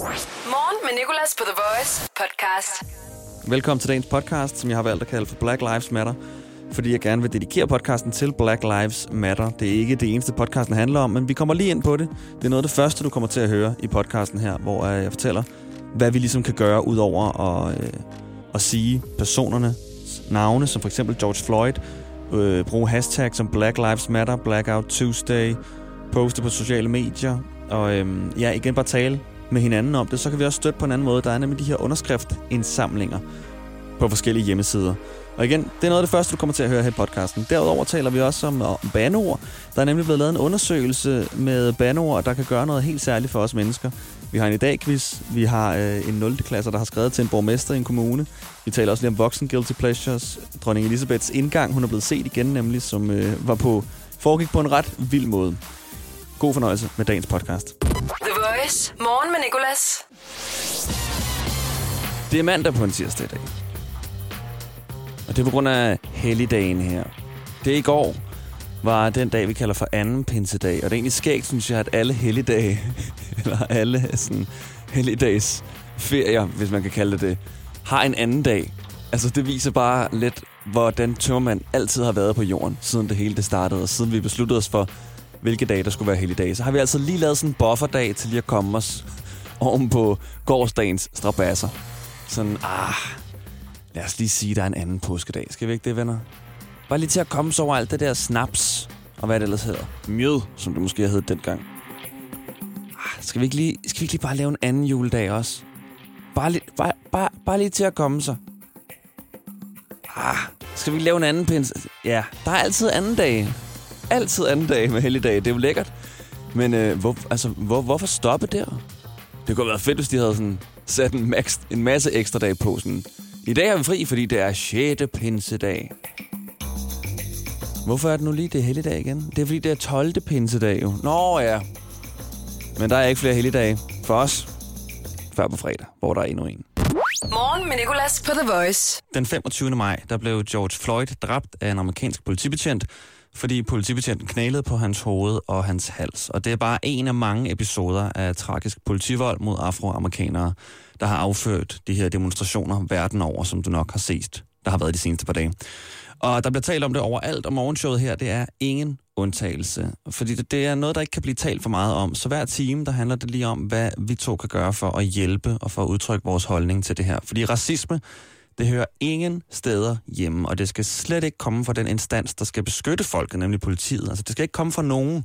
Morgen med Nicolas på The Voice podcast. Velkommen til dagens podcast, som jeg har valgt at kalde for Black Lives Matter. Fordi jeg gerne vil dedikere podcasten til Black Lives Matter. Det er ikke det eneste, podcasten handler om, men vi kommer lige ind på det. Det er noget af det første, du kommer til at høre i podcasten her, hvor øh, jeg fortæller, hvad vi ligesom kan gøre, udover at, øh, at sige personernes navne, som for eksempel George Floyd, øh, bruge hashtag som Black Lives Matter, Blackout Tuesday, poste på sociale medier, og øh, ja, igen bare tale med hinanden om det, så kan vi også støtte på en anden måde. Der er nemlig de her underskriftindsamlinger på forskellige hjemmesider. Og igen, det er noget af det første, du kommer til at høre her i podcasten. Derudover taler vi også om, om. Der er nemlig blevet lavet en undersøgelse med banord, der kan gøre noget helt særligt for os mennesker. Vi har en i dag quiz. Vi har øh, en 0. klasse, der har skrevet til en borgmester i en kommune. Vi taler også lige om voksen guilty pleasures. Dronning Elisabeths indgang, hun er blevet set igen nemlig, som øh, var på, foregik på en ret vild måde. God fornøjelse med dagens podcast. The Voice. Morgen med Nicolas. Det er mandag på en tirsdag i dag. Og det er på grund af helligdagen her. Det i går var den dag, vi kalder for anden pinsedag. Og det er egentlig skægt, synes jeg, at alle helligdage, eller alle sådan helligdags ferier, hvis man kan kalde det det, har en anden dag. Altså, det viser bare lidt, hvordan tømmermand altid har været på jorden, siden det hele det startede, og siden vi besluttede os for, hvilke dage der skulle være helligdage. Så har vi altså lige lavet sådan en bufferdag til lige at komme os oven på gårdsdagens strabasser. Sådan, ah, lad os lige sige, der er en anden påskedag. Skal vi ikke det, venner? Bare lige til at komme så over alt det der snaps, og hvad det ellers hedder. Mjød, som det måske hed dengang. Ah, skal vi, ikke lige, skal vi ikke lige bare lave en anden juledag også? Bare, lige, bare, bare, bare lige til at komme sig. Ah, skal vi ikke lave en anden pins? Ja, der er altid anden dag. Altid anden dag med helligdag. Det er jo lækkert. Men øh, hvor, altså, hvor, hvorfor stoppe der? Det kunne have været fedt, hvis de havde sådan sat en, max, en masse ekstra dage på. Sådan. I dag er vi fri, fordi det er 6. pinsedag. Hvorfor er det nu lige det helligdag igen? Det er fordi, det er 12. pinsedag jo. Nå ja. Men der er ikke flere helligdage for os. Før på fredag, hvor der er endnu en. Morgen med Nicolas på The Voice. Den 25. maj, der blev George Floyd dræbt af en amerikansk politibetjent, fordi politibetjenten knælede på hans hoved og hans hals. Og det er bare en af mange episoder af tragisk politivold mod afroamerikanere, der har afført de her demonstrationer verden over, som du nok har set, der har været de seneste par dage. Og der bliver talt om det overalt, og morgenshowet her, det er ingen undtagelse. Fordi det, det er noget, der ikke kan blive talt for meget om. Så hver time, der handler det lige om, hvad vi to kan gøre for at hjælpe og for at udtrykke vores holdning til det her. Fordi racisme, det hører ingen steder hjemme, og det skal slet ikke komme fra den instans, der skal beskytte folket, nemlig politiet. Altså, det skal ikke komme fra nogen.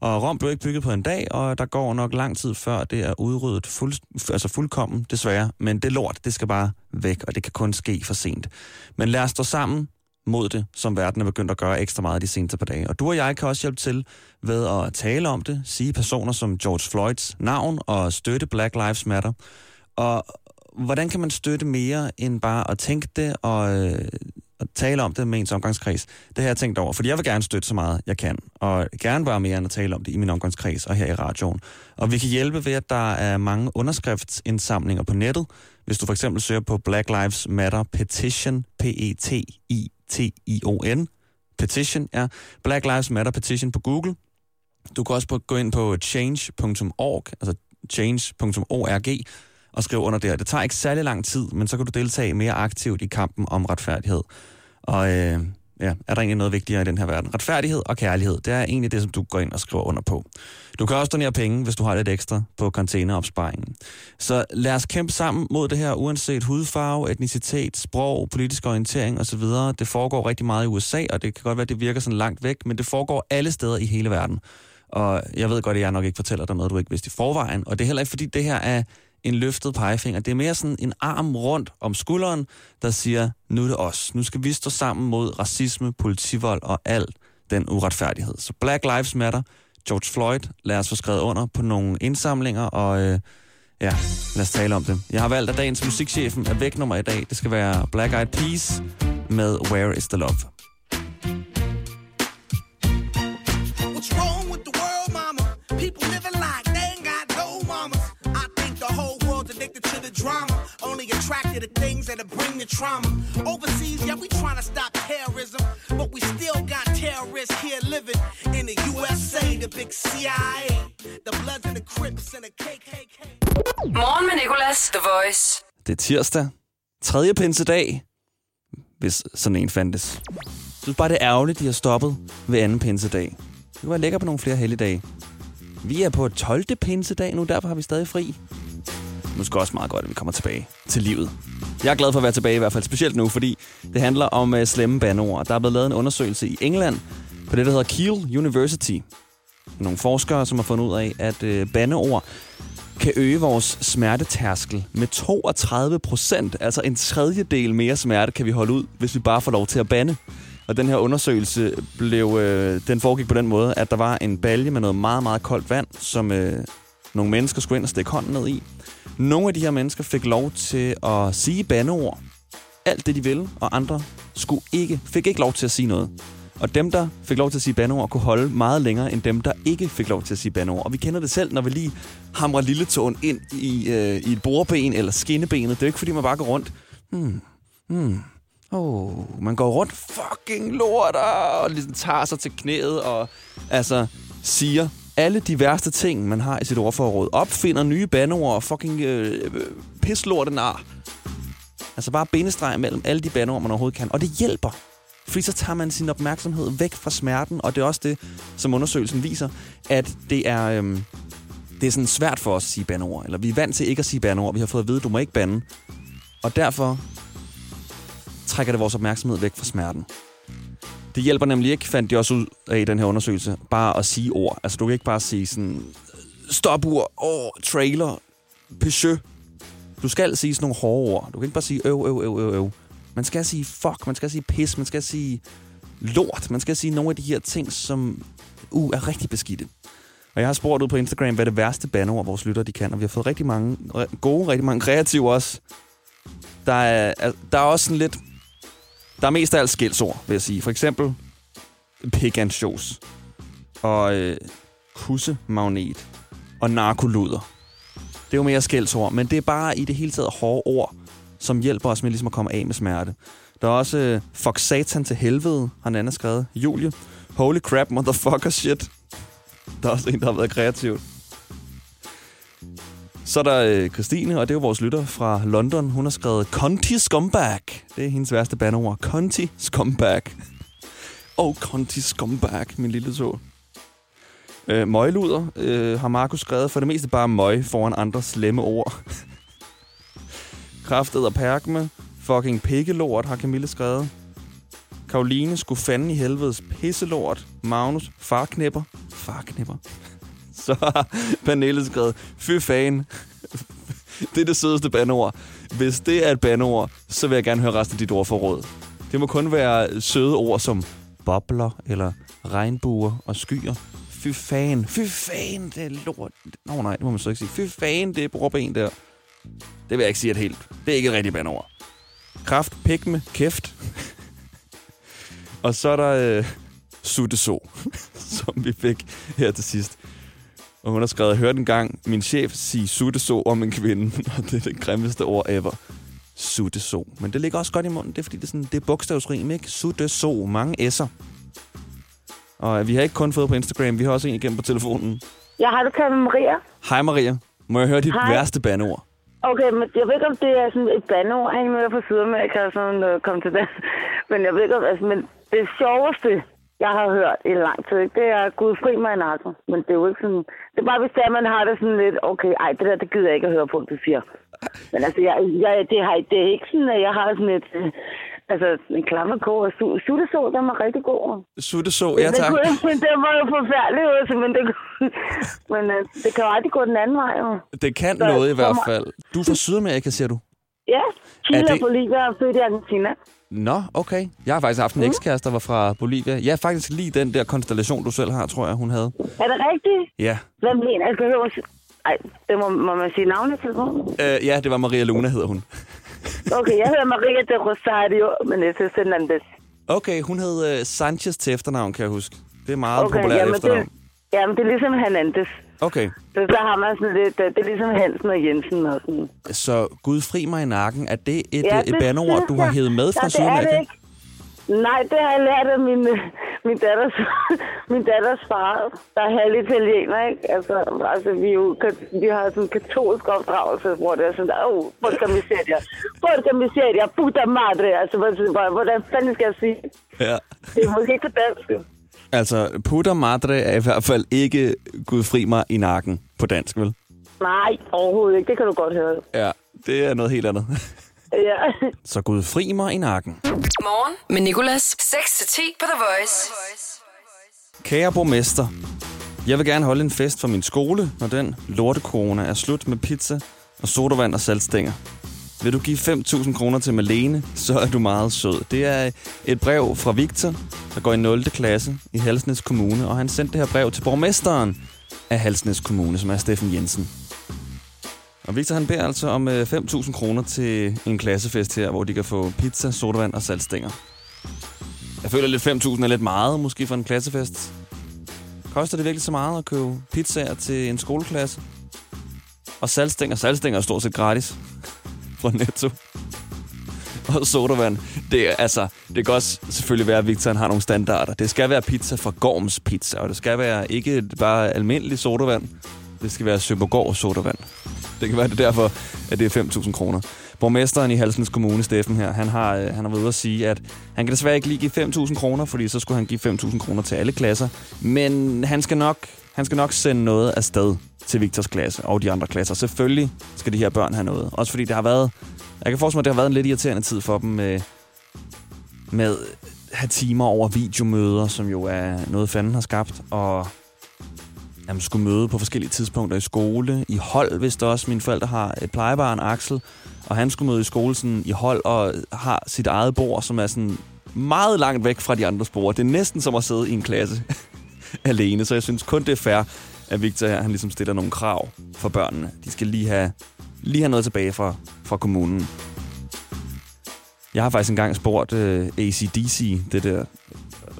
Og Rom blev ikke bygget på en dag, og der går nok lang tid før det er udryddet fuld, altså fuldkommen, desværre. Men det lort, det skal bare væk, og det kan kun ske for sent. Men lad os stå sammen mod det, som verden er begyndt at gøre ekstra meget de seneste par dage. Og du og jeg kan også hjælpe til ved at tale om det, sige personer som George Floyds navn og støtte Black Lives Matter. Og hvordan kan man støtte mere end bare at tænke det og, øh, og tale om det med ens omgangskreds? Det har jeg tænkt over, fordi jeg vil gerne støtte så meget, jeg kan. Og gerne bare mere end at tale om det i min omgangskreds og her i radioen. Og vi kan hjælpe ved, at der er mange underskriftsindsamlinger på nettet. Hvis du for eksempel søger på Black Lives Matter Petition, P-E-T-I-T-I-O-N, Petition, ja. Black Lives Matter Petition på Google. Du kan også gå ind på change.org, altså change.org, og skrive under der. Det tager ikke særlig lang tid, men så kan du deltage mere aktivt i kampen om retfærdighed. Og øh, ja, er der egentlig noget vigtigere i den her verden? Retfærdighed og kærlighed, det er egentlig det, som du går ind og skriver under på. Du kan også donere penge, hvis du har lidt ekstra på containeropsparingen. Så lad os kæmpe sammen mod det her, uanset hudfarve, etnicitet, sprog, politisk orientering osv. Det foregår rigtig meget i USA, og det kan godt være, at det virker sådan langt væk, men det foregår alle steder i hele verden. Og jeg ved godt, at jeg nok ikke fortæller dig noget, du ikke vidste i forvejen. Og det er heller ikke, fordi det her er en løftet pegefinger. Det er mere sådan en arm rundt om skulderen, der siger, nu er det os. Nu skal vi stå sammen mod racisme, politivold og alt den uretfærdighed. Så Black Lives Matter, George Floyd, lad os få skrevet under på nogle indsamlinger, og øh, ja, lad os tale om det. Jeg har valgt, at dagens musikchefen er væk nummer i dag. Det skal være Black Eyed Peas med Where is the Love. The trauma. Overseas, yeah, we trying to stop terrorism. But we still got terrorists here living in the USA, the big CIA, the Bloods and the Crips and the KKK. Morgen med Nicolas, The Voice. Det er tirsdag. Tredje pinsedag, hvis sådan en fandtes. Jeg synes bare, det er ærgerligt, de har stoppet ved anden pinsedag. Det kunne være lækker på nogle flere helligdage. Vi er på 12. pinsedag nu, derfor har vi stadig fri måske også meget godt, at vi kommer tilbage til livet. Jeg er glad for at være tilbage i hvert fald, specielt nu, fordi det handler om uh, slemme bandeord. Der er blevet lavet en undersøgelse i England på det, der hedder Kiel University. Nogle forskere, som har fundet ud af, at uh, bandeord kan øge vores smertetærskel med 32 procent. Altså en tredjedel mere smerte kan vi holde ud, hvis vi bare får lov til at bande. Og den her undersøgelse blev, øh, den foregik på den måde, at der var en balje med noget meget, meget koldt vand, som øh, nogle mennesker skulle ind og stikke hånden ned i. Nogle af de her mennesker fik lov til at sige bandeord, alt det de ville, og andre skulle ikke, fik ikke lov til at sige noget. Og dem, der fik lov til at sige bandeord, kunne holde meget længere end dem, der ikke fik lov til at sige bandeord. Og vi kender det selv, når vi lige hamrer lille tåen ind i, øh, i et bordben eller skinnebenet. Det er jo ikke, fordi man bare går rundt. Hmm, hmm, Oh, man går rundt fucking lort og ligesom tager sig til knæet og altså siger alle de værste ting, man har i sit ordforråd. Opfinder nye bandeord og fucking øh, øh pislorte ar. Altså bare bindestreg mellem alle de bandeord, man overhovedet kan. Og det hjælper. Fordi så tager man sin opmærksomhed væk fra smerten, og det er også det, som undersøgelsen viser, at det er, øhm, det er sådan svært for os at sige bandeord. Eller vi er vant til ikke at sige bandeord. Vi har fået at vide, at du må ikke bande. Og derfor trækker det vores opmærksomhed væk fra smerten. Det hjælper nemlig ikke, fandt de også ud af i den her undersøgelse, bare at sige ord. Altså, du kan ikke bare sige sådan, stopur, åh, trailer, Peugeot. Du skal sige sådan nogle hårde ord. Du kan ikke bare sige øv, øv, øv, øv, øv. Man skal sige fuck, man skal sige pis, man skal sige lort. Man skal sige nogle af de her ting, som uh, er rigtig beskidte. Og jeg har spurgt ud på Instagram, hvad det værste bandeord vores lytter de kan, og vi har fået rigtig mange gode, rigtig mange kreative også. Der er, der er også sådan lidt der er mest af alt skældsord, vil jeg sige. For eksempel pick and shows. Og øh, kussemagnet. Og narkoluder. Det er jo mere skældsord, men det er bare i det hele taget hårde ord, som hjælper os med ligesom at komme af med smerte. Der er også øh, fuck satan til helvede, har en anden skrevet. Julie. Holy crap, motherfucker shit. Der er også en, der har været kreativ. Så er der øh, Christine, og det er jo vores lytter fra London. Hun har skrevet Conti Scumbag. Det er hendes værste bandeord. Conti Scumbag. Oh, Conti Scumbag, min lille tog. Øh, møgluder øh, har Markus skrevet for det meste bare møg foran andre slemme ord. Kraftet og perkme. Fucking pikkelort har Camille skrevet. Karoline skulle fanden i helvedes pisselort. Magnus, farknæpper. Farknæpper. Så har Pernille skrevet, fy fan. det er det sødeste bandord. Hvis det er et bandord, så vil jeg gerne høre resten af dit ordforråd. Det må kun være søde ord som bobler eller regnbuer og skyer. Fy fan. Fy fan, det er lort. Nå nej, det må man så ikke sige. Fy fan, det er brorben der. Det vil jeg ikke sige et helt. Det er ikke et rigtigt bandord. Kraft, pikme, kæft. og så er der øh, sutteså, som vi fik her til sidst. Og hun har skrevet, hørte en gang min chef sige sutteså om en kvinde, og det er det grimmeste ord ever. Sutteså. Men det ligger også godt i munden, det er fordi, det er, sådan, det er bogstavsrim, ikke? Sutteså. Mange s'er. Og vi har ikke kun fået på Instagram, vi har også en igennem på telefonen. Jeg har det kaldt Maria. Hej Maria. Må jeg høre dit Hej. værste bandeord? Okay, men jeg ved ikke, om det er sådan et bandeord. Ikke med på Sydamerika og sådan øh, kom til det. Men jeg ved ikke, om, altså, men det sjoveste, jeg har hørt i lang tid, det er Gud fri mig nakken. Men det er jo ikke sådan... Det er bare, hvis det er, man har det sådan lidt, okay, ej, det der, det gider jeg ikke at høre på, du siger. Men altså, jeg, jeg, det, har, det er ikke sådan, at jeg har sådan et... Øh, altså, en klammerkår og su- sutteså, den var rigtig god. Sutteså, ja det, tak. men det var jo forfærdeligt, altså, men, det, men øh, det kan jo aldrig gå den anden vej, jo. Det kan Så- noget i hvert fald. Du er fra Sydamerika, siger du? Ja, Chile og det- Bolivia og født i Argentina. Nå, okay. Jeg har faktisk haft Mm. en ekskæreste, der var fra Bolivia. Ja, faktisk lige den der konstellation, du selv har, tror jeg, hun havde. Er det rigtigt? Ja. Hvem mener jeg? Skal høre, ej, det må, må man sige navnet til? Øh, ja, det var Maria Luna, hedder hun. Okay, jeg hedder Maria de Rosario Menezes Hernandez. Okay, hun hed øh, Sanchez til efternavn, kan jeg huske. Det er meget Okay, populært jamen efternavn. det, jamen det er ligesom Hernandez. Okay, Så, så har man sådan lidt, øh, det er ligesom Hansen og Jensen og sådan. så Gud fri mig i nakken. Er det et, Ja, ja, et bandeord, du har hævet med fra det er Sydamerika? det ikke. Nej, det har jeg lært af min, øh, min, datters, min datters far, der er halv italiener, ikke? Altså, altså vi, jo, vi har sådan en katolsk opdragelse, hvor det er sådan, åh, oh, porca miseria, porca miseria, puta madre, altså, hvordan, hvordan fanden skal jeg sige? Ja. Det er måske ikke på dansk. Altså, putter madre er i hvert fald ikke Gud fri mig i nakken på dansk, vel? Nej, overhovedet ikke, det kan du godt høre. Ja, det er noget helt andet. Ja. Så Gud fri mig i nakken. Morgen med Nicolas. 6-10 på The Voice. Kære borgmester, jeg vil gerne holde en fest for min skole, når den lortekorona er slut med pizza og sodavand og saltstænger. Vil du give 5.000 kroner til Malene, så er du meget sød. Det er et brev fra Victor, der går i 0. klasse i Halsnæs Kommune, og han sendte det her brev til borgmesteren af Halsnæs Kommune, som er Steffen Jensen. Og Victor han beder altså om øh, 5.000 kroner til en klassefest her, hvor de kan få pizza, sodavand og saltstænger. Jeg føler lidt 5.000 er lidt meget, måske for en klassefest. Koster det virkelig så meget at købe pizzaer til en skoleklasse? Og saltstænger. Saltstænger er stort set gratis fra Netto. Og sodavand. Det, er, altså, det kan også selvfølgelig være, at Victor har nogle standarder. Det skal være pizza fra Gorms Pizza, og det skal være ikke bare almindelig sodavand. Det skal være Søbergård sodavand. Det kan være det derfor, at det er 5.000 kroner. Borgmesteren i Halsens Kommune, Steffen her, han har, øh, han har været ude at sige, at han kan desværre ikke lige give 5.000 kroner, fordi så skulle han give 5.000 kroner til alle klasser. Men han skal, nok, han skal nok sende noget afsted til Victors klasse og de andre klasser. Selvfølgelig skal de her børn have noget. Også fordi det har været... Jeg kan forestille mig, at det har været en lidt irriterende tid for dem med, med at have timer over videomøder, som jo er noget, fanden har skabt. Og jamen, skulle møde på forskellige tidspunkter i skole, i hold, hvis der også. Mine forældre har et plejebarn, Axel, og han skulle møde i skole sådan, i hold og har sit eget bord, som er sådan meget langt væk fra de andres bord. Det er næsten som at sidde i en klasse alene, så jeg synes kun, det er fair, at Victor her, han ligesom stiller nogle krav for børnene. De skal lige have, lige have noget tilbage fra, fra kommunen. Jeg har faktisk engang spurgt øh, uh, ACDC, det der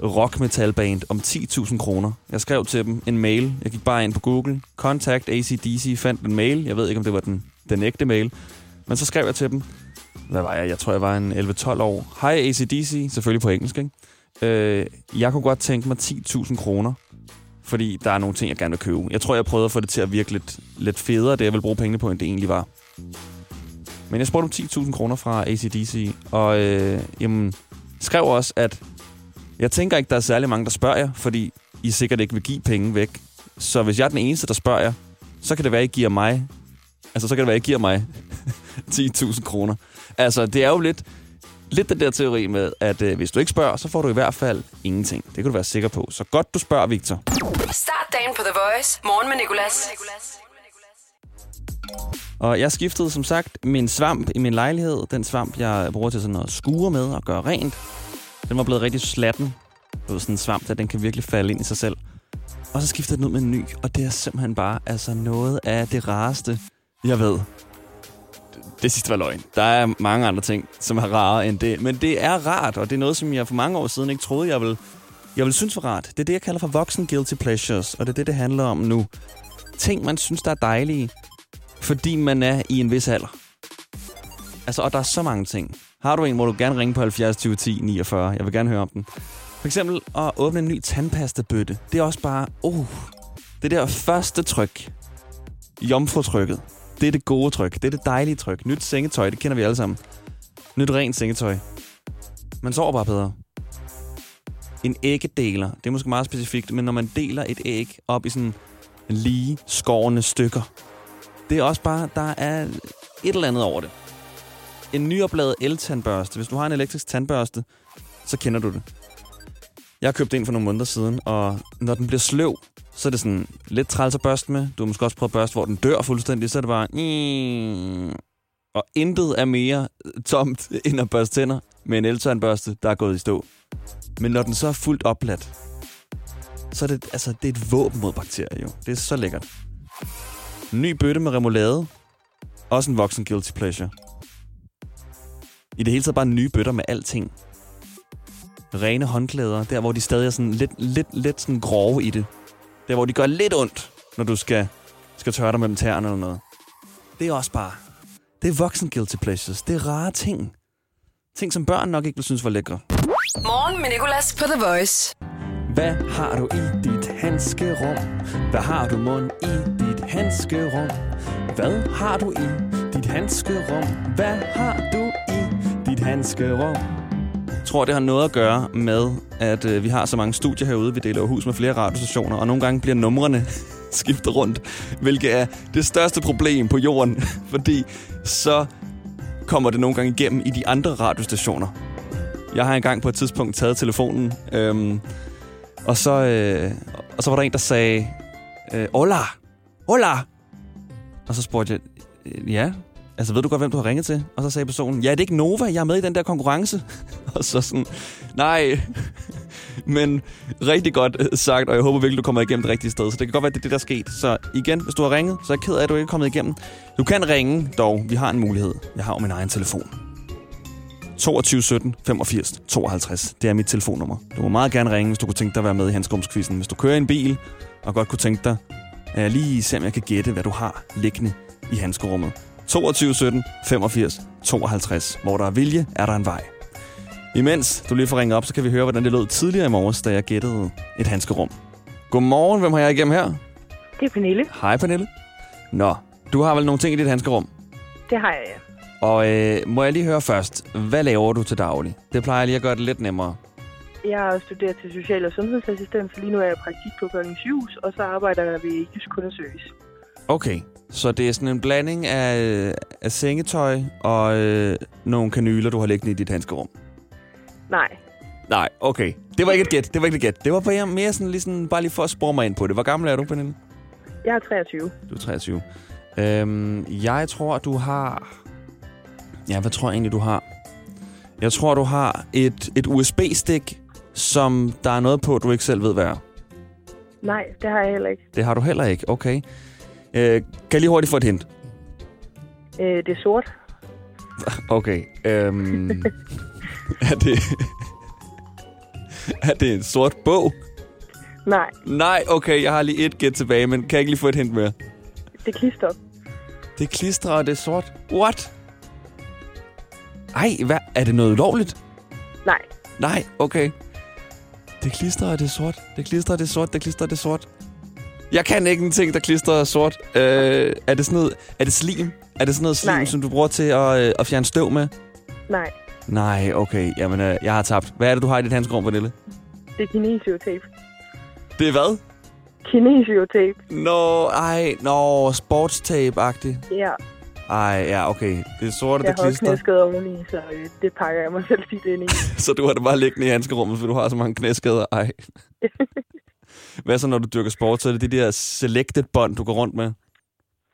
rock metal band, om 10.000 kroner. Jeg skrev til dem en mail. Jeg gik bare ind på Google. Contact ACDC, fandt en mail. Jeg ved ikke, om det var den, den ægte mail. Men så skrev jeg til dem. Hvad var jeg? Jeg tror, jeg var en 11-12 år. Hej ACDC, selvfølgelig på engelsk, ikke? Øh, jeg kunne godt tænke mig 10.000 kroner, fordi der er nogle ting, jeg gerne vil købe. Jeg tror, jeg prøvede at få det til at virke lidt, lidt federe, det jeg vil bruge pengene på, end det egentlig var. Men jeg spurgte om 10.000 kroner fra ACDC, og øh, jamen, skrev også, at jeg tænker ikke, der er særlig mange, der spørger jer, fordi I sikkert ikke vil give penge væk. Så hvis jeg er den eneste, der spørger jer, så kan det være, at I giver mig... Altså, så kan det være, at I giver mig 10.000 kroner. Altså, det er jo lidt, lidt den der teori med, at øh, hvis du ikke spørger, så får du i hvert fald ingenting. Det kan du være sikker på. Så godt, du spørger, Victor. Start dagen på The Voice. Morgen med Nicolas. Og jeg skiftede som sagt min svamp i min lejlighed. Den svamp, jeg bruger til sådan at skure med og gøre rent. Den var blevet rigtig slatten. Det var sådan en svamp, der den kan virkelig falde ind i sig selv. Og så skiftede den ud med en ny, og det er simpelthen bare altså noget af det rareste, jeg ved. Det sidste var løgn. Der er mange andre ting, som er rarere end det. Men det er rart, og det er noget, som jeg for mange år siden ikke troede, jeg ville, jeg ville synes var rart. Det er det, jeg kalder for voksen guilty pleasures, og det er det, det handler om nu. Ting, man synes, der er dejlige, fordi man er i en vis alder. Altså, og der er så mange ting. Har du en, hvor du gerne ringe på 70 20 10 49? Jeg vil gerne høre om den. For eksempel at åbne en ny tandpastabøtte. Det er også bare, oh, det der første tryk. Jomfrutrykket. Det er det gode tryk. Det er det dejlige tryk. Nyt sengetøj, det kender vi alle sammen. Nyt rent sengetøj. Man sover bare bedre. En æggedeler. Det er måske meget specifikt, men når man deler et æg op i sådan lige skårende stykker, det er også bare, der er et eller andet over det. En nyopladet el-tandbørste. Hvis du har en elektrisk tandbørste, så kender du det. Jeg har købt en for nogle måneder siden, og når den bliver sløv, så er det sådan lidt træls at børste med. Du har måske også prøvet at børste, hvor den dør fuldstændig, så er det bare... Og intet er mere tomt end at børste tænder med en eltandbørste, der er gået i stå. Men når den så er fuldt opladt, så er det, altså, det er et våben mod bakterier jo. Det er så lækkert. Ny bøtte med remoulade. Også en voksen guilty pleasure. I det hele taget bare nye bøtter med alting. Rene håndklæder, der hvor de stadig er sådan lidt, lidt, lidt sådan grove i det. Der hvor de gør lidt ondt, når du skal, skal tørre dig mellem tæerne eller noget. Det er også bare... Det er voksen guilty pleasures. Det er rare ting. Ting, som børn nok ikke vil synes var lækre. Morgen med Nicolas på The Voice. Hvad har du i dit handskerum? Hvad har du mund i dit handskerum? Hvad har du i dit handskerum? Hvad har du i dit handskerum? Tror, det har noget at gøre med, at øh, vi har så mange studier herude. Vi deler hus med flere radiostationer, og nogle gange bliver numrene skiftet rundt, hvilket er det største problem på jorden, fordi så kommer det nogle gange igennem i de andre radiostationer. Jeg har engang på et tidspunkt taget telefonen, øhm, og, så, øh, og så var der en, der sagde, øh, Hola, hola. Og så spurgte jeg, ja, altså ved du godt, hvem du har ringet til? Og så sagde personen, ja, det er ikke Nova, jeg er med i den der konkurrence. og så sådan, nej, men rigtig godt øh, sagt, og jeg håber virkelig, du kommer igennem det rigtige sted. Så det kan godt være, det er det, der er sket. Så igen, hvis du har ringet, så er jeg ked af, at du ikke er kommet igennem. Du kan ringe, dog. Vi har en mulighed. Jeg har jo min egen telefon. 22 17 85 52. Det er mit telefonnummer. Du må meget gerne ringe, hvis du kunne tænke dig at være med i Hansgrumskvisten. Hvis du kører i en bil og godt kunne tænke dig at lige se, om jeg kan gætte, hvad du har liggende i handskerummet. 22 17 85 52. Hvor der er vilje, er der en vej. Imens du lige får ringet op, så kan vi høre, hvordan det lød tidligere i morges, da jeg gættede et handskerum. Godmorgen, hvem har jeg igennem her? Det er Pernille. Hej, Pernille. Nå, du har vel nogle ting i dit handskerum? Det har jeg, ja. Og øh, må jeg lige høre først, hvad laver du til daglig? Det plejer lige at gøre det lidt nemmere. Jeg har studeret til social- og sundhedsassistent, så lige nu er jeg i praktik på Sygehus, og så arbejder jeg ved Jysk Kundeservice. Okay, så det er sådan en blanding af, af sengetøj og øh, nogle kanyler, du har liggende i dit handskerum? Nej, Nej, okay. Det var ikke et gæt. Det var ikke et gæt. Det var bare mere sådan, lige sådan, bare lige for at spore mig ind på det. Hvor gammel er du, Pernille? jeg er 23. Du er 23. Øhm, jeg tror, du har... Ja, hvad tror jeg egentlig, du har? Jeg tror, du har et, et USB-stik, som der er noget på, du ikke selv ved, hvad er. Nej, det har jeg heller ikke. Det har du heller ikke. Okay. Øh, kan lige hurtigt få et hint? Øh, det er sort. Okay. Øhm, er det... er det en sort bog? Nej, Nej, okay, jeg har lige et gæt tilbage, men kan jeg ikke lige få et hint mere? det er klister. Det er klistret, og det er sort. What? Ej, hvad? Er det noget ulovligt? Nej, Nej, okay. Det klistrer, og det er sort. Det klistrer, og det er sort. Det klistrer, og det er sort. Jeg kan ikke en ting, der klistrer og er sort. Øh, er det sådan noget... Er det slim? Er det sådan noget slim, Nej. som du bruger til at, øh, at fjerne støv med? nej. Nej, okay. Jamen, øh, jeg har tabt. Hvad er det, du har i dit handskerum, Pernille? Det er kinesiotape. Det er hvad? Kinesiotape. Nå, ej, nå, sportstape-agtigt. Ja, Ej, ja, okay. Det er sort, og jeg det har også klister. knæskader oveni, så øh, det pakker jeg mig selv tit ind i. Så du har det bare liggende i handskerummet, for du har så mange knæskader. Ej. Hvad så, når du dyrker sport? Så er det de der selected bånd, du går rundt med?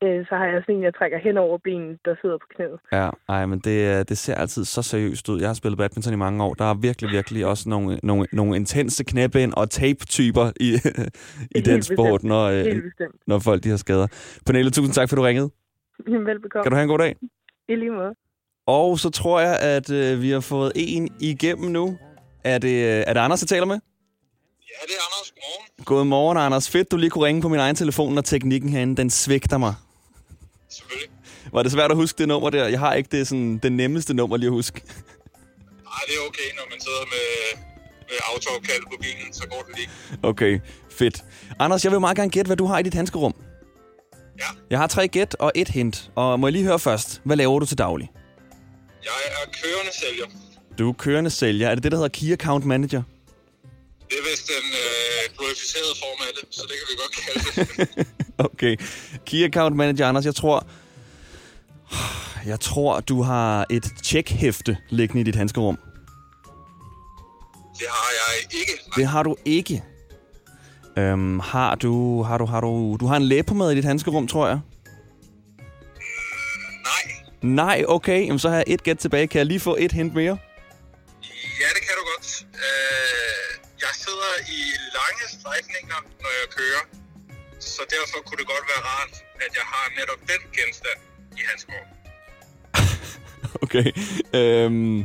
Øh, så har jeg sådan en, jeg trækker hen over benet, der sidder på knæet. Ja, ej, men det, er- det ser altid så seriøst ud. Jeg har spillet badminton i mange år. Der er virkelig, virkelig også nogle, nogle, nogle intense knæbind og tape-typer i, i den sport, bestemt. når, øh, når folk de har skader. Pernille, tusind tak, for du ringede. Velbekomme. Kan du have en god dag? I lige måde. Og så tror jeg, at øh, vi har fået en igennem nu. Er det, øh, er det Anders, jeg taler med? Ja, det er Anders. Godmorgen. Godmorgen, Anders. Fedt, du lige kunne ringe på min egen telefon, når teknikken herinde, den svigter mig. Selvfølgelig. Var det svært at huske det nummer der? Jeg har ikke det, sådan, det nemmeste nummer lige at huske. Nej, det er okay, når man sidder med, med autoopkald på bilen, så går det lige. Okay, fedt. Anders, jeg vil meget gerne gætte, hvad du har i dit handskerum. Ja, Jeg har tre gæt og et hint. Og må jeg lige høre først, hvad laver du til daglig? jeg er kørende sælger. Du er kørende sælger. Er det det, der hedder Key Account Manager? Det er vist den øh, glorificerede form af det, så det kan vi godt kalde det. Okay. Key Account Manager, Anders, jeg tror... Jeg tror, du har et tjekhæfte liggende i dit handskerum. det har jeg ikke. Nej, Det har du ikke. Øhm, har du, har du, har du, du har en læbepomade i dit handskerum, tror jeg. nej. Nej, okay. Jamen, så har jeg et gæt tilbage. Kan jeg lige få et hint mere? Ja, det kan du godt. Øh, sidder i lange strækninger, når jeg kører. Så derfor kunne det godt være rart, at jeg har netop den genstand i hans rum. Okay. Øhm, øh,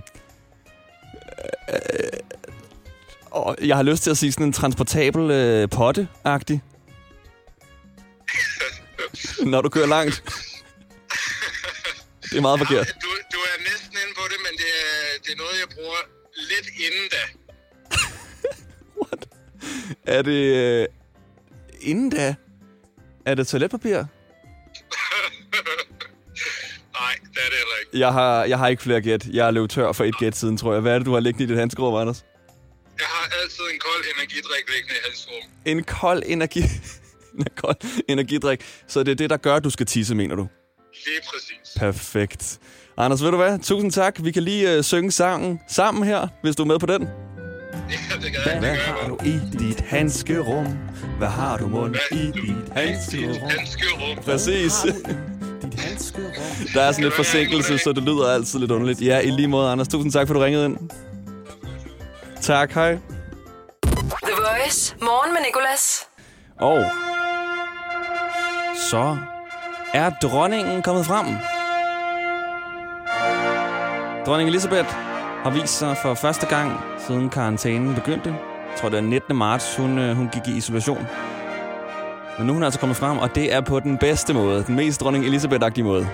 og jeg har lyst til at sige sådan en transportabel øh, potte-agtig. Når du kører langt. Det er meget forkert. Du, du Er det... Øh, inden da... Er det toiletpapir? Nej, det er det heller ikke. Jeg har, jeg har ikke flere gæt. Jeg er løbet tør for et gæt siden, tror jeg. Hvad er det, du har liggende i dit handskerum, Anders? Jeg har altid en kold energidrik liggende i halsrum. En kold energi... en kold energidrik. Så det er det, der gør, at du skal tisse, mener du? Lige præcis. Perfekt. Anders, ved du hvad? Tusind tak. Vi kan lige øh, synge sangen sammen her, hvis du er med på den. Ja, det kan jeg. Hvad Det gør har jeg. du i dit handskerum? Hvad har du mund i dit? Danske rum. Præcis. Der er sådan lidt forsinkelse, så det lyder altid lidt underligt. Ja, i lige måde, Anders. Tusind tak, for du ringede ind. Tak, hej. The Voice. Morgen med Nicolas. Og så er dronningen kommet frem. Dronning Elisabeth har vist sig for første gang siden karantænen begyndte. Jeg tror, det er 19. marts, hun, øh, hun gik i isolation. Men nu er hun altså kommet frem, og det er på den bedste måde. Den mest dronning Elisabeth-agtige måde.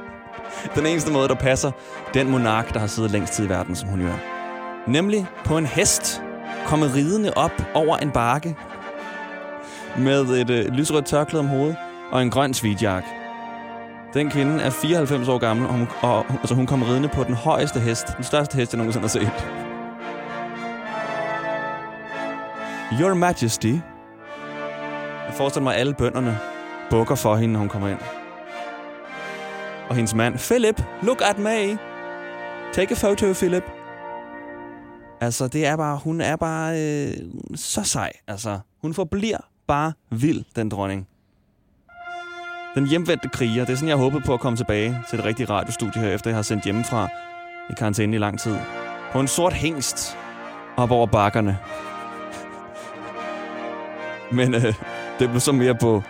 den eneste måde, der passer den monark, der har siddet længst tid i verden, som hun gør. Nemlig på en hest, komme ridende op over en bakke med et øh, lysrødt tørklæde om hovedet og en grøn svidjak. Den kvinde er 94 år gammel, og hun, og, altså, hun kom ridende på den højeste hest. Den største hest, jeg nogensinde har set. Your Majesty. Jeg forestiller mig, at alle bønderne bukker for hende, når hun kommer ind. Og hendes mand, Philip, look at me. Take a photo, Philip. Altså, det er bare, hun er bare øh, så sej. Altså, hun forbliver bare vild, den dronning. Den hjemvendte kriger, det er sådan, jeg håbede på at komme tilbage til det rigtige radiostudie her, efter jeg har sendt hjemmefra i karantæne i lang tid. På en sort hængst op over bakkerne. Men øh, det blev så mere på,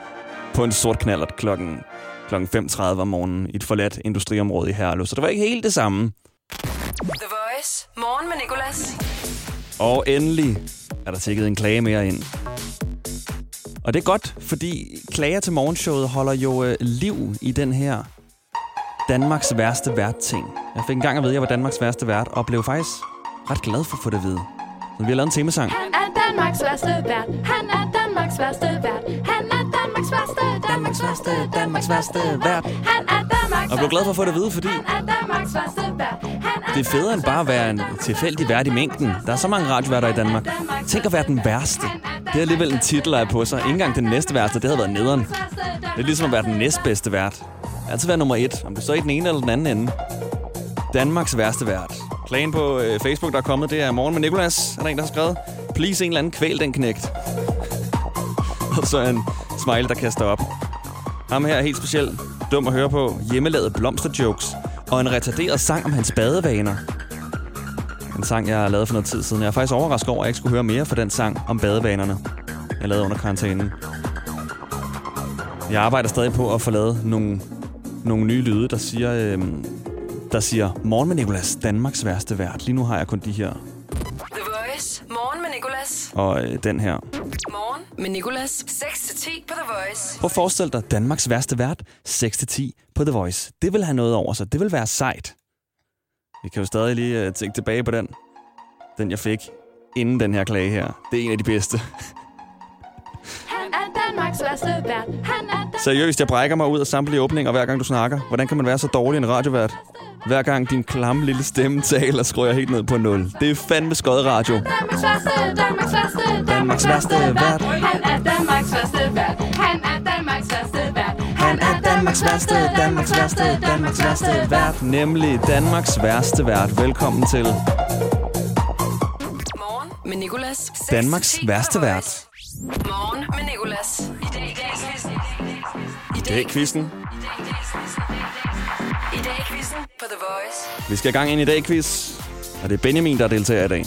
på en sort knallert klokken, klokken 5.30 om morgenen i et forladt industriområde i Herlev. Så det var ikke helt det samme. The Voice. Morgen med Nicolas. Og endelig er der tækket en klage mere ind. Og det er godt, fordi klager til morgenshowet holder jo øh, liv i den her Danmarks værste vært-ting. Jeg fik engang at vide, at jeg var Danmarks værste vært, og blev faktisk ret glad for at få det at vide. Så vi har lavet en temasang. Han er Danmarks værste vært. Han er Danmarks værste vært. Han er Danmarks værste, Danmarks værste, Danmarks værste vært. Han er Danmarks Og blev glad for at få det at vide, fordi Han er Danmarks værste vært. Det er federe end bare at være en tilfældig vært i mængden. Der er så mange radioværter i Danmark. Tænk at være den værste. Det er alligevel en titel, der er på sig. Ikke engang den næste værste, det havde været nederen. Det er ligesom at være den næstbedste vært. Altid være nummer et, om du så er i den ene eller den anden ende. Danmarks værste vært. Klagen på øh, Facebook, der er kommet, det er Morgen med Nikolas. Er der en, der har skrevet? Please en eller anden kvæl den knægt. Og så en smile, der kaster op. Ham her er helt specielt dum at høre på. Hjemmelavede blomsterjokes. Og en retarderet sang om hans badevaner. En sang, jeg har lavet for noget tid siden. Jeg er faktisk overrasket over, at jeg ikke skulle høre mere for den sang om badevanerne. Jeg lavede under karantænen. Jeg arbejder stadig på at få lavet nogle, nogle nye lyde, der siger, øhm, der siger, Morgen med Nicolas, Danmarks værste vært. Lige nu har jeg kun de her. The Voice. Morgen med Nicolas. Og øh, den her. Morgen med Nicolas. 6-10 på The Voice. Prøv at forestille dig Danmarks værste vært, 6-10 på The Voice. Det vil have noget over sig. Det vil være sejt. Vi kan jo stadig lige øh, tænke tilbage på den. Den, jeg fik inden den her klage her. Det er en af de bedste. Han er Danmarks værste vært. Han er Danmarks Seriøst, jeg brækker mig ud af samtlige åbninger, hver gang du snakker. Hvordan kan man være så dårlig en radiovært? Hver gang din klamme lille stemme taler, skruer jeg helt ned på 0. Det er fandme skød radio. Danmarks værste, Danmarks værste, Danmarks værste vært. Han er Danmarks værste vært. Danmarks værste, Danmarks værste, Danmarks værste vært. Nemlig Danmarks værste vært. Velkommen til Morgen med Nicolas. 6-10 Danmarks værste vært. Morgen med Nicolas. I dag i dag quizzen. I Det er quizzen. I dag i quizzen på The Voice. Vi skal i gang ind i dag quiz. Og det er Benjamin, der deltager i dag.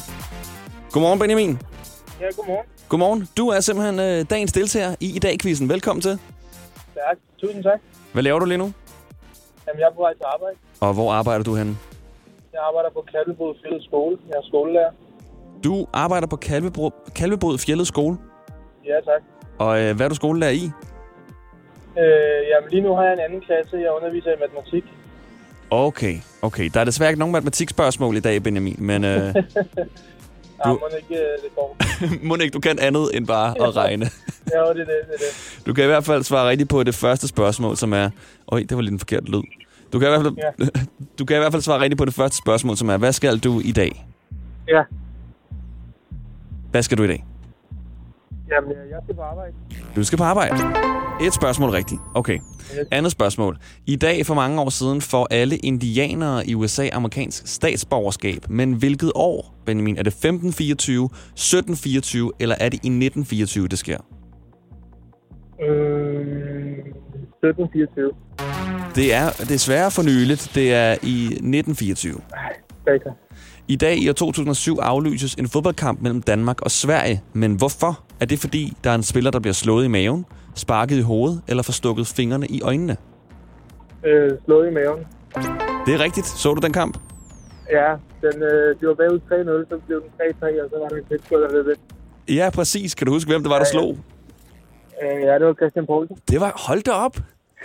Godmorgen, Benjamin. Ja, godmorgen. Godmorgen. Du er simpelthen øh, dagens deltager i i dag quizzen. Velkommen til. Tak. Tusind tak. Hvad laver du lige nu? Jamen, jeg er på vej til arbejde. Og hvor arbejder du henne? Jeg arbejder på Kalvebod Fælles Skole. Jeg er skolelærer. Du arbejder på Kalvebro, Kalvebrod Fjellet Skole. Ja, tak. Og øh, hvad er du skolelærer i? Øh, jamen, lige nu har jeg en anden klasse. Jeg underviser i matematik. Okay, okay. Der er desværre ikke nogen matematikspørgsmål i dag, Benjamin, men øh, Ja, Du- må ikke øh, det går. Må ikke, du kan andet end bare at regne. Ja, det er det, det er det. Du kan i hvert fald svare rigtigt på det første spørgsmål, som er... Øj, det var lidt en forkert lyd. Du kan, i hvert fald, du kan i hvert fald svare rigtigt på det første spørgsmål, som er, hvad skal du i dag? Ja. Hvad skal du i dag? Jamen, øh, jeg skal på arbejde. Du skal på arbejde. Et spørgsmål rigtigt. Okay. Andet spørgsmål. I dag for mange år siden får alle indianere i USA amerikansk statsborgerskab. Men hvilket år, Benjamin? Er det 1524, 1724 eller er det i 1924, det sker? Øh, 1724. Det er desværre for nyligt. Det er i 1924. Data. I dag i år 2007 aflyses en fodboldkamp mellem Danmark og Sverige. Men hvorfor? Er det fordi, der er en spiller, der bliver slået i maven, sparket i hovedet eller får stukket fingrene i øjnene? Øh, slået i maven. Det er rigtigt. Så du den kamp? Ja, den, øh, de var bagud 3-0, så blev den 3-3, og så var der en tilskud, der blev ved. Ja, præcis. Kan du huske, hvem det var, der slog? Øh, ja, det var Christian Poulsen. Det var... Hold da op!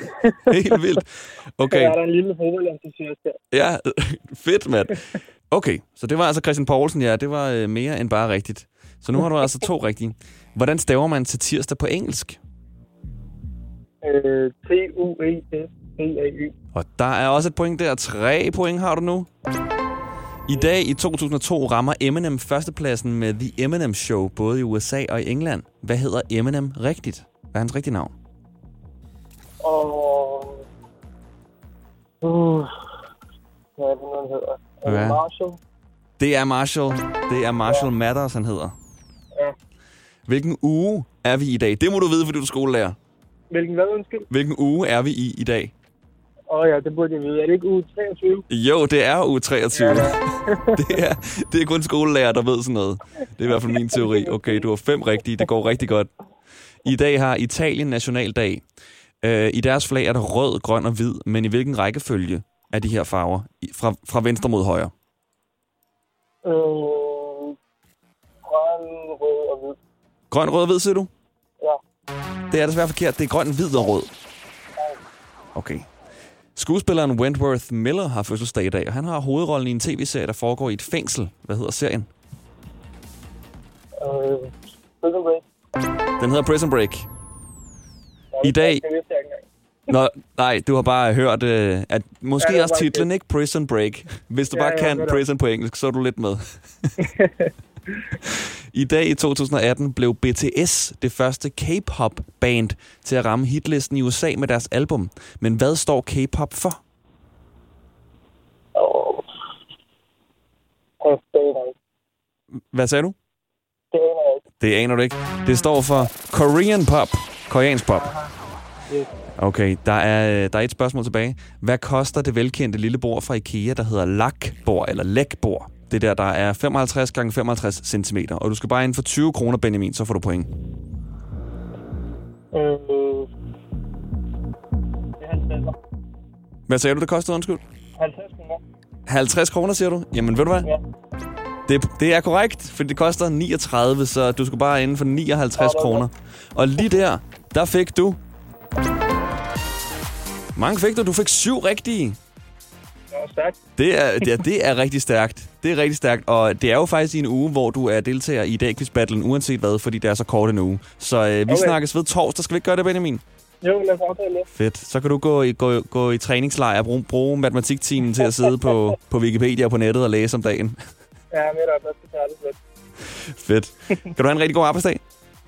Helt vildt. Okay, er der en lille fodboldentusiast der. ja, fedt, mand. Okay, så det var altså Christian Poulsen, ja. Det var øh, mere end bare rigtigt. Så nu har du altså to rigtige. Hvordan staver man til tirsdag på engelsk? Øh, T-U-E-S-E-A-Y. Og der er også et point der. Tre point har du nu. I dag i 2002 rammer Eminem førstepladsen med The Eminem Show, både i USA og i England. Hvad hedder Eminem rigtigt? Hvad er hans rigtige navn? Og... Uh, hvad er det, han hedder? Er Ja. Marshall? Det er Marshall. Det er Marshall Matters, han hedder. Hvilken uge er vi i dag? Det må du vide, fordi du er skolelærer. Hvilken hvad, undskyld? Hvilken uge er vi i i dag? Åh oh, ja, det burde jeg vide. Er det ikke uge 23? Jo, det er uge 23. Ja, det, er, det er kun skolelærer, der ved sådan noget. Det er i hvert fald min teori. Okay, du har fem rigtige. Det går rigtig godt. I dag har Italien nationaldag. Øh, I deres flag er der rød, grøn og hvid, men i hvilken rækkefølge er de her farver? Fra, fra venstre mod højre. Øh, grøn, rød og hvid. Grøn, rød og hvid, siger du? Ja. Det er desværre forkert. Det er grøn, hvid og rød. Okay. Skuespilleren Wentworth Miller har fødselsdag i dag, og han har hovedrollen i en tv-serie, der foregår i et fængsel. Hvad hedder serien? Øh, Prison Break. Den hedder Prison Break. I dag-. Nå, nej, du har bare hørt, øh, at måske Ja, også titlen, ikke? Prison Break. Hvis du Ja, bare kan prison på engelsk, så er du lidt med. I dag i 2018 blev BTS det første K-pop-band til at ramme hitlisten i USA med deres album. Men hvad står K-pop for? Oh. Hvad sagde du? Det aner jeg ikke. Det aner du ikke. Det står for Korean Pop. Koreansk pop. Yes. Okay, der er, der er et spørgsmål tilbage. Hvad koster det velkendte lille bord fra IKEA, der hedder lakbord eller lækbord? Det der, der er 55 gange 55 cm. Og du skal bare ind for 20 kroner, Benjamin, så får du point. Øh, det er 50. Hvad sagde du, det kostede, undskyld? 50 kroner. 50 kroner, siger du? Jamen, ved du hvad? Ja. Det, det er korrekt, for det koster 39, så du skal bare ind for 59 Sådan. kroner. Og lige der, der fik du... Mange fik du. Du fik syv rigtige. Stærkt. Det er, det, er, det er rigtig stærkt. Det er rigtig stærkt, og det er jo faktisk i en uge, hvor du er deltager i dag battlen uanset hvad, fordi det er så kort en uge. Så øh, vi okay. Snakkes ved torsdag. Skal vi ikke gøre det, Benjamin? Jo, lad os aftale det. Fedt. Så kan du gå i, gå, gå i træningslejr og bruge, bruge matematiktimen til at sidde på, på Wikipedia og på nettet og læse om dagen. Ja, med dig. Jeg skal tage det lidt. Fedt. Kan du have en rigtig god arbejdsdag?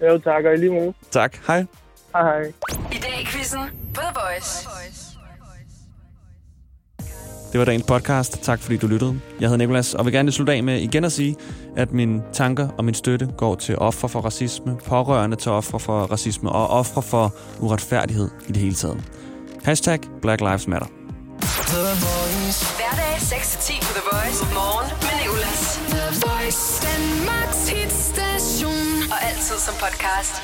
Jo, tak. Og i lige måde. Tak. Hej. Hej, hej. I dag i quizzen på The Voice. Det var dagens podcast. Tak fordi du lyttede. Jeg hedder Nikolas, og vil gerne slutte af med igen at sige, at mine tanker og min støtte går til ofre for racisme, pårørende til ofre for racisme og ofre for uretfærdighed i det hele taget. Hashtag Black Lives Matter. Hverdag 6-10 på The Voice. Morgen med Nicolas. The Voice. Danmarks hitstation. Og altid som podcast.